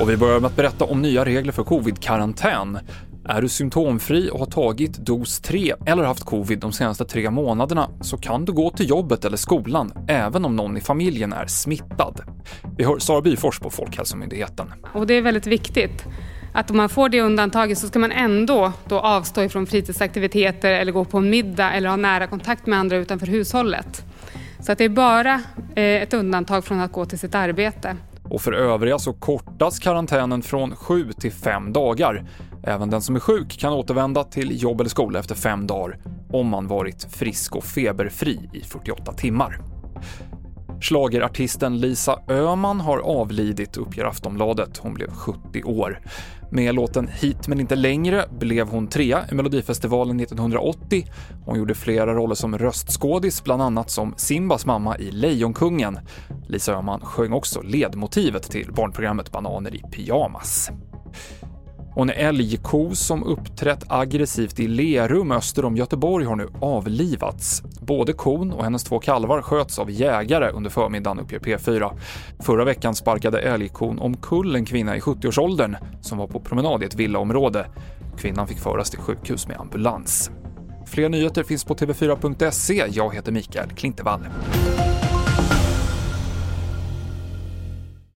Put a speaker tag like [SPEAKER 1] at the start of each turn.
[SPEAKER 1] Och vi börjar med att berätta om nya regler för covid-karantän. Är du symptomfri och har tagit dos 3 eller haft covid de senaste tre månaderna så kan du gå till jobbet eller skolan även om någon i familjen är smittad. Vi hör Sara Byfors på Folkhälsomyndigheten.
[SPEAKER 2] Och det är väldigt viktigt att om man får det undantaget så ska man ändå då avstå ifrån fritidsaktiviteter eller gå på en middag eller ha nära kontakt med andra utanför hushållet. Så att det är bara eh, ett undantag från att gå till sitt arbete.
[SPEAKER 1] Och för övriga så kortas karantänen från 7 till 5 dagar. Även den som är sjuk kan återvända till jobb eller skola efter fem dagar om man varit frisk och feberfri i 48 timmar. Schlagerartisten Lisa Öhman har avlidit, uppger Aftonbladet. Hon blev 70 år. Med låten Hit men inte längre blev hon trea i Melodifestivalen 1980. Hon gjorde flera roller som röstskådis, bland annat som Simbas mamma i Lejonkungen. Lisa Öhman sjöng också ledmotivet till barnprogrammet Bananer i pyjamas. Och en älgko som uppträtt aggressivt i Lerum öster om Göteborg har nu avlivats. Både kon och hennes två kalvar sköts av jägare under förmiddagen, uppger P4. Förra veckan sparkade älgkon omkull en kvinna i 70-årsåldern som var på promenad i ett villaområde. Kvinnan fick föras till sjukhus med ambulans. Fler nyheter finns på tv4.se. Jag heter Mikael Klintevall.